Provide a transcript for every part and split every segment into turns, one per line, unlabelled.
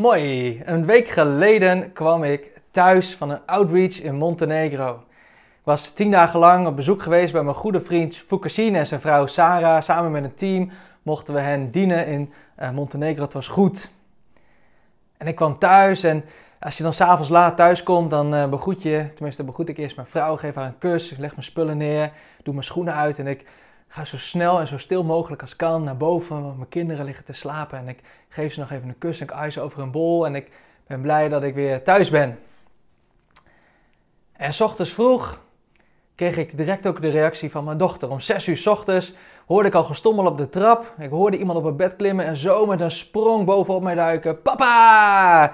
Mooi, een week geleden kwam ik thuis van een outreach in Montenegro. Ik was tien dagen lang op bezoek geweest bij mijn goede vriend Fukasin en zijn vrouw Sarah. Samen met een team mochten we hen dienen in uh, Montenegro. Het was goed. En ik kwam thuis en als je dan s'avonds laat thuis komt, dan uh, begroet je, tenminste begroet ik eerst mijn vrouw, geef haar een kus, leg mijn spullen neer, doe mijn schoenen uit en ik ga zo snel en zo stil mogelijk als kan naar boven, want mijn kinderen liggen te slapen en ik geef ze nog even een kus en ik ijs over een bol en ik ben blij dat ik weer thuis ben. En s ochtends vroeg kreeg ik direct ook de reactie van mijn dochter. Om 6 uur s ochtends hoorde ik al gestommel op de trap. Ik hoorde iemand op het bed klimmen en zo met een sprong bovenop mij duiken. Papa!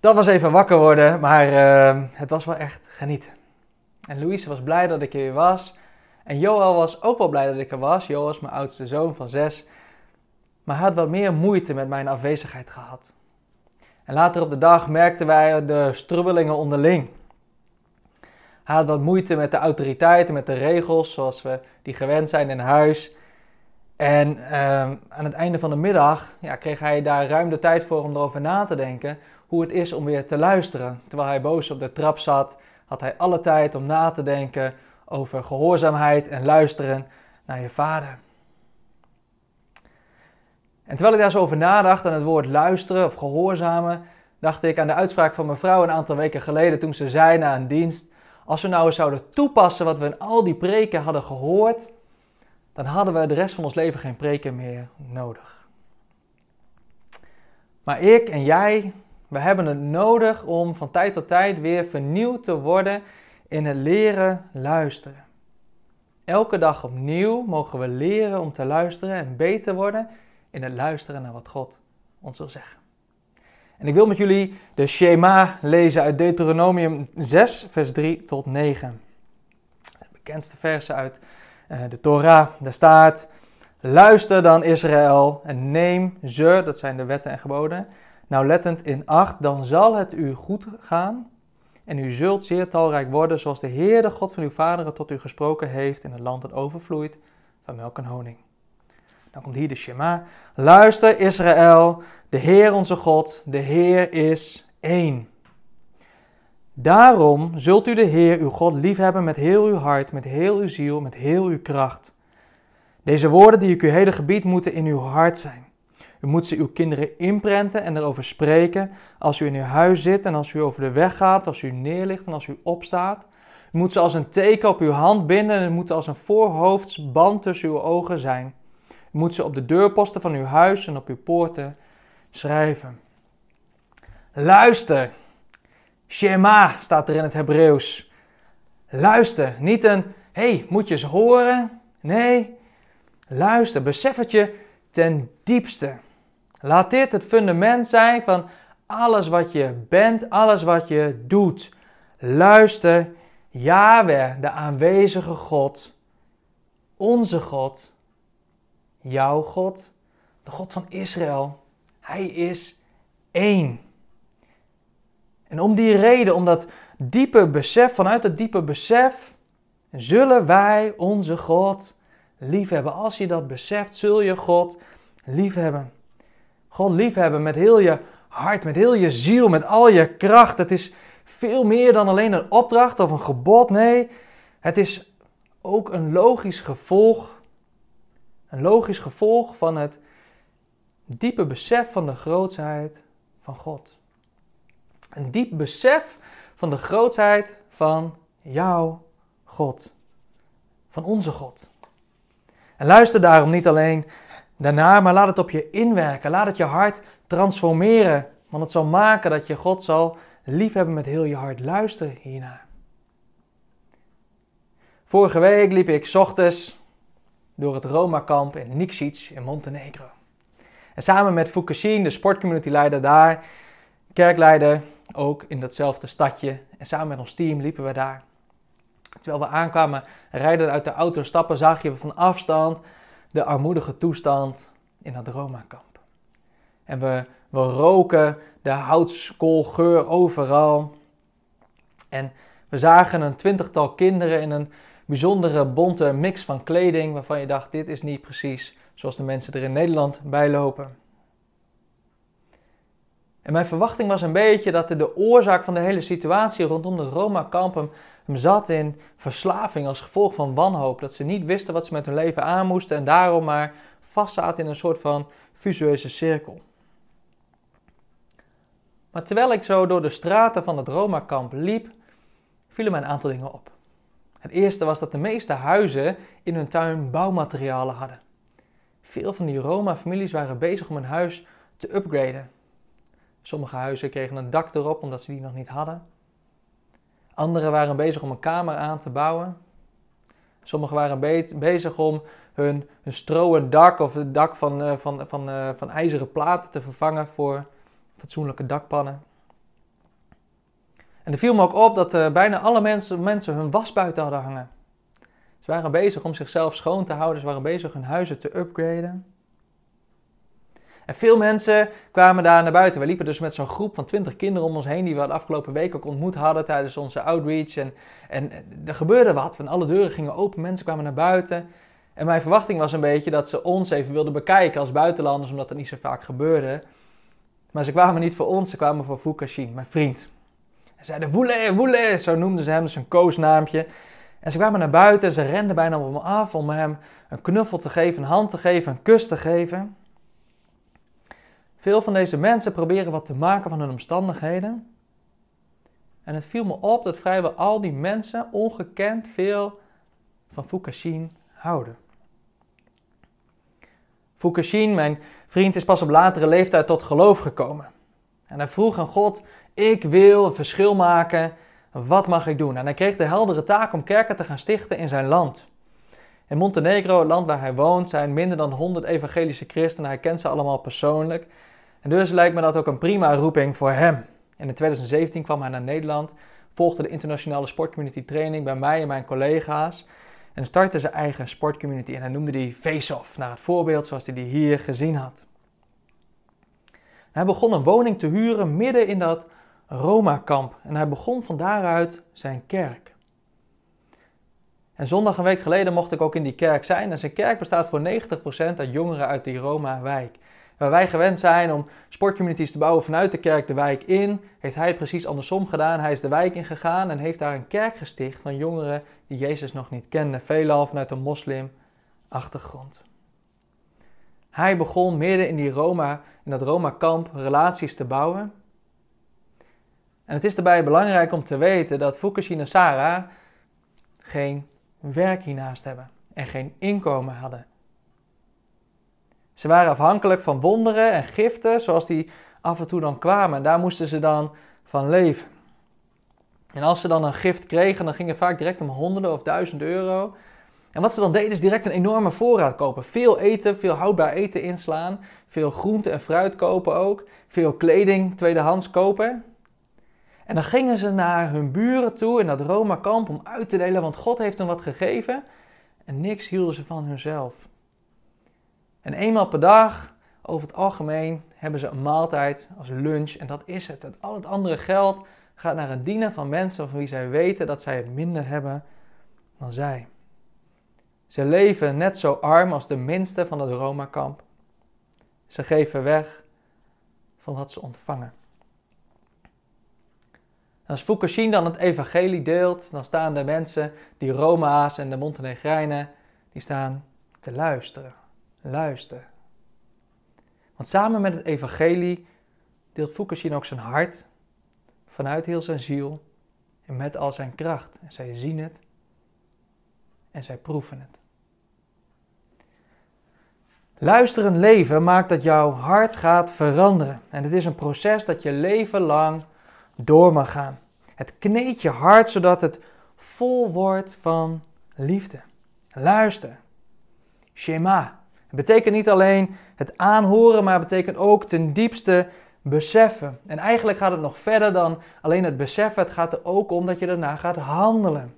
Dat was even wakker worden, maar uh, het was wel echt genieten. En Louise was blij dat ik er weer was. En Joel was ook wel blij dat ik er was. Joel was mijn oudste zoon van zes. Maar hij had wat meer moeite met mijn afwezigheid gehad. En later op de dag merkten wij de strubbelingen onderling. Hij had wat moeite met de autoriteiten, met de regels zoals we die gewend zijn in huis. En uh, aan het einde van de middag ja, kreeg hij daar ruim de tijd voor om erover na te denken hoe het is om weer te luisteren. Terwijl hij boos op de trap zat, had hij alle tijd om na te denken over gehoorzaamheid en luisteren naar je vader. En terwijl ik daar zo over nadacht aan het woord luisteren of gehoorzamen, dacht ik aan de uitspraak van mijn vrouw een aantal weken geleden toen ze zei na een dienst: Als we nou eens zouden toepassen wat we in al die preken hadden gehoord, dan hadden we de rest van ons leven geen preken meer nodig. Maar ik en jij, we hebben het nodig om van tijd tot tijd weer vernieuwd te worden in het leren luisteren. Elke dag opnieuw mogen we leren om te luisteren en beter worden in het luisteren naar wat God ons wil zeggen. En ik wil met jullie de Shema lezen uit Deuteronomium 6, vers 3 tot 9. De bekendste versen uit uh, de Torah. Daar staat: Luister dan Israël en neem ze, dat zijn de wetten en geboden, nauwlettend in acht, dan zal het u goed gaan en u zult zeer talrijk worden, zoals de Heer, de God van uw vaderen, tot u gesproken heeft in het land dat overvloeit van melk en honing. Dan komt hier de Shema. Luister Israël, de Heer onze God, de Heer is één. Daarom zult u de Heer uw God liefhebben met heel uw hart, met heel uw ziel, met heel uw kracht. Deze woorden die ik u heden gebied moeten in uw hart zijn. U moet ze uw kinderen inprenten en erover spreken als u in uw huis zit en als u over de weg gaat, als u neerligt en als u opstaat. U moet ze als een teken op uw hand binden en moet als een voorhoofdsband tussen uw ogen zijn. U moet ze op de deurposten van uw huis en op uw poorten schrijven. Luister. Shema staat er in het Hebreeuws. Luister. Niet een, hey, moet je eens horen? Nee. Luister. Besef het je ten diepste. Laat dit het fundament zijn van alles wat je bent, alles wat je doet. Luister, Yahweh, de aanwezige God, onze God, jouw God, de God van Israël. Hij is één. En om die reden, om dat diepe besef, vanuit dat diepe besef, zullen wij onze God liefhebben. Als je dat beseft, zul je God liefhebben. God liefhebben met heel je hart, met heel je ziel, met al je kracht. Het is veel meer dan alleen een opdracht of een gebod. Nee, het is ook een logisch gevolg. Een logisch gevolg van het diepe besef van de grootsheid van God. Een diep besef van de grootsheid van jouw God. Van onze God. En luister daarom niet alleen daarna, maar laat het op je inwerken. Laat het je hart transformeren. Want het zal maken dat je God zal liefhebben met heel je hart. Luister hiernaar. Vorige week liep ik ochtends door het Roma-kamp in Nikšić in Montenegro. En samen met Fukushima, de sportcommunityleider daar, kerkleider, ook in datzelfde stadje. En samen met ons team liepen we daar. Terwijl we aankwamen, rijden uit de auto stappen, zag je van afstand de armoedige toestand in dat Roma-kamp. En we, we roken de houtskoolgeur overal. En we zagen een twintigtal kinderen in een bijzondere bonte mix van kleding, waarvan je dacht, dit is niet precies zoals de mensen er in Nederland bij lopen. En mijn verwachting was een beetje dat de oorzaak van de hele situatie rondom het Roma-kamp hem, zat in verslaving als gevolg van wanhoop. Dat ze niet wisten wat ze met hun leven aan moesten en daarom maar vastzaten in een soort van visueuze cirkel. Maar terwijl ik zo door de straten van het Roma-kamp liep, vielen mij een aantal dingen op. Het eerste was dat de meeste huizen in hun tuin bouwmaterialen hadden. Veel van die Roma-families waren bezig om hun huis te upgraden. Sommige huizen kregen een dak erop omdat ze die nog niet hadden. Anderen waren bezig om een kamer aan te bouwen. Sommigen waren bezig om hun, hun stroen dak of het dak van, uh, van, van, uh, van ijzeren platen te vervangen voor fatsoenlijke dakpannen. En er viel me ook op dat uh, bijna alle mensen, mensen hun was buiten hadden hangen. Ze waren bezig om zichzelf schoon te houden, ze waren bezig hun huizen te upgraden. En veel mensen kwamen daar naar buiten. We liepen dus met zo'n groep van 20 kinderen om ons heen, die we de afgelopen week ook ontmoet hadden tijdens onze outreach. En, en er gebeurde wat, van alle deuren gingen open, mensen kwamen naar buiten. En mijn verwachting was een beetje dat ze ons even wilden bekijken als buitenlanders, omdat dat niet zo vaak gebeurde. Maar ze kwamen niet voor ons, ze kwamen voor Fukashin, mijn vriend. Ze zeiden woele, woele, zo noemden ze hem, dus een koosnaampje. En ze kwamen naar buiten en ze renden bijna op hem af om hem een knuffel te geven, een hand te geven, een kus te geven. Veel van deze mensen proberen wat te maken van hun omstandigheden. En het viel me op dat vrijwel al die mensen ongekend veel van Fukashin houden. Fukashin, mijn vriend, is pas op latere leeftijd tot geloof gekomen. En hij vroeg aan God: Ik wil een verschil maken. Wat mag ik doen? En hij kreeg de heldere taak om kerken te gaan stichten in zijn land. In Montenegro, het land waar hij woont, zijn minder dan 100 evangelische christenen. Hij kent ze allemaal persoonlijk. En dus lijkt me dat ook een prima roeping voor hem. in 2017 kwam hij naar Nederland, volgde de internationale sportcommunity training bij mij en mijn collega's. En startte zijn eigen sportcommunity en hij noemde die Face-Off, naar het voorbeeld zoals hij die hier gezien had. Hij begon een woning te huren midden in dat Roma-kamp en hij begon van daaruit zijn kerk. En zondag een week geleden mocht ik ook in die kerk zijn en zijn kerk bestaat voor 90% uit jongeren uit die Roma-wijk. Waar wij gewend zijn om sportcommunities te bouwen vanuit de kerk de wijk in, heeft hij het precies andersom gedaan. Hij is de wijk in gegaan en heeft daar een kerk gesticht van jongeren die Jezus nog niet kenden, veelal vanuit een moslim-achtergrond. Hij begon midden in, die Roma, in dat Roma-kamp relaties te bouwen. En het is daarbij belangrijk om te weten dat Fukushima en Sarah geen werk hiernaast hebben en geen inkomen hadden. Ze waren afhankelijk van wonderen en giften, zoals die af en toe dan kwamen. En daar moesten ze dan van leven. En als ze dan een gift kregen, dan ging het vaak direct om honderden of duizend euro. En wat ze dan deden is direct een enorme voorraad kopen. Veel eten, veel houdbaar eten inslaan. Veel groente en fruit kopen ook. Veel kleding tweedehands kopen. En dan gingen ze naar hun buren toe in dat Roma-kamp om uit te delen, want God heeft hen wat gegeven. En niks hielden ze van hunzelf. En eenmaal per dag, over het algemeen, hebben ze een maaltijd als lunch en dat is het. En al het andere geld gaat naar het dienen van mensen van wie zij weten dat zij het minder hebben dan zij. Ze leven net zo arm als de minste van het Roma-kamp. Ze geven weg van wat ze ontvangen. als Fukushima dan het evangelie deelt, dan staan de mensen, die Roma's en de Montenegrijnen, die staan te luisteren luister. Want samen met het evangelie deelt Fukushima ook zijn hart vanuit heel zijn ziel en met al zijn kracht. En zij zien het en zij proeven het. Luisteren leven maakt dat jouw hart gaat veranderen. En het is een proces dat je leven lang door mag gaan. Het kneedt je hart zodat het vol wordt van liefde. Luister. Shema. Het betekent niet alleen het aanhoren, maar het betekent ook ten diepste beseffen. En eigenlijk gaat het nog verder dan alleen het beseffen. Het gaat er ook om dat je daarna gaat handelen.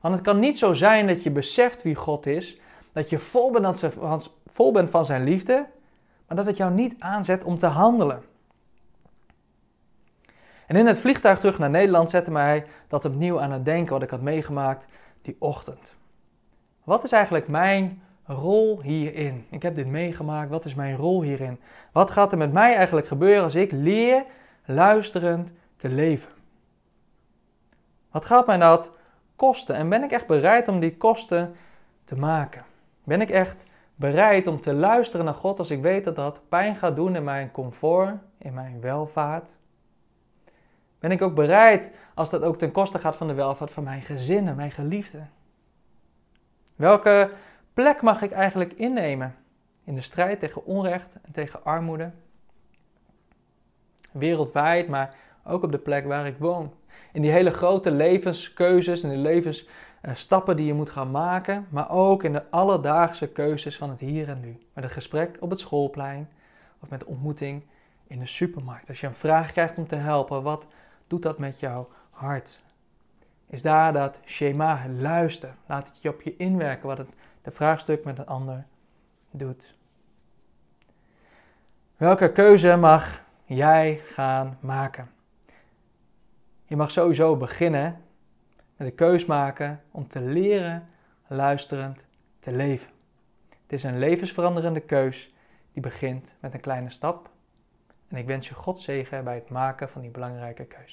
Want het kan niet zo zijn dat je beseft wie God is, dat je vol bent, van, vol bent van zijn liefde, maar dat het jou niet aanzet om te handelen. En in het vliegtuig terug naar Nederland zette mij dat opnieuw aan het denken wat ik had meegemaakt die ochtend. Wat is eigenlijk mijn rol hierin? Ik heb dit meegemaakt. Wat is mijn rol hierin? Wat gaat er met mij eigenlijk gebeuren als ik leer luisterend te leven? Wat gaat mij dat kosten? En ben ik echt bereid om die kosten te maken? Ben ik echt bereid om te luisteren naar God als ik weet dat dat pijn gaat doen in mijn comfort, in mijn welvaart? Ben ik ook bereid als dat ook ten koste gaat van de welvaart van mijn gezinnen, mijn geliefden? Welke plek mag ik eigenlijk innemen in de strijd tegen onrecht en tegen armoede? Wereldwijd, maar ook op de plek waar ik woon. In die hele grote levenskeuzes en de levensstappen die je moet gaan maken, maar ook in de alledaagse keuzes van het hier en nu. Met een gesprek op het schoolplein of met ontmoeting in de supermarkt. Als je een vraag krijgt om te helpen, wat doet dat met jouw hart? Is daar dat schema, luister. Laat het je op je inwerken wat het de vraagstuk met een ander doet. Welke keuze mag jij gaan maken? Je mag sowieso beginnen met de keus maken om te leren luisterend te leven. Het is een levensveranderende keus die begint met een kleine stap. En ik wens je God zegen bij het maken van die belangrijke keus.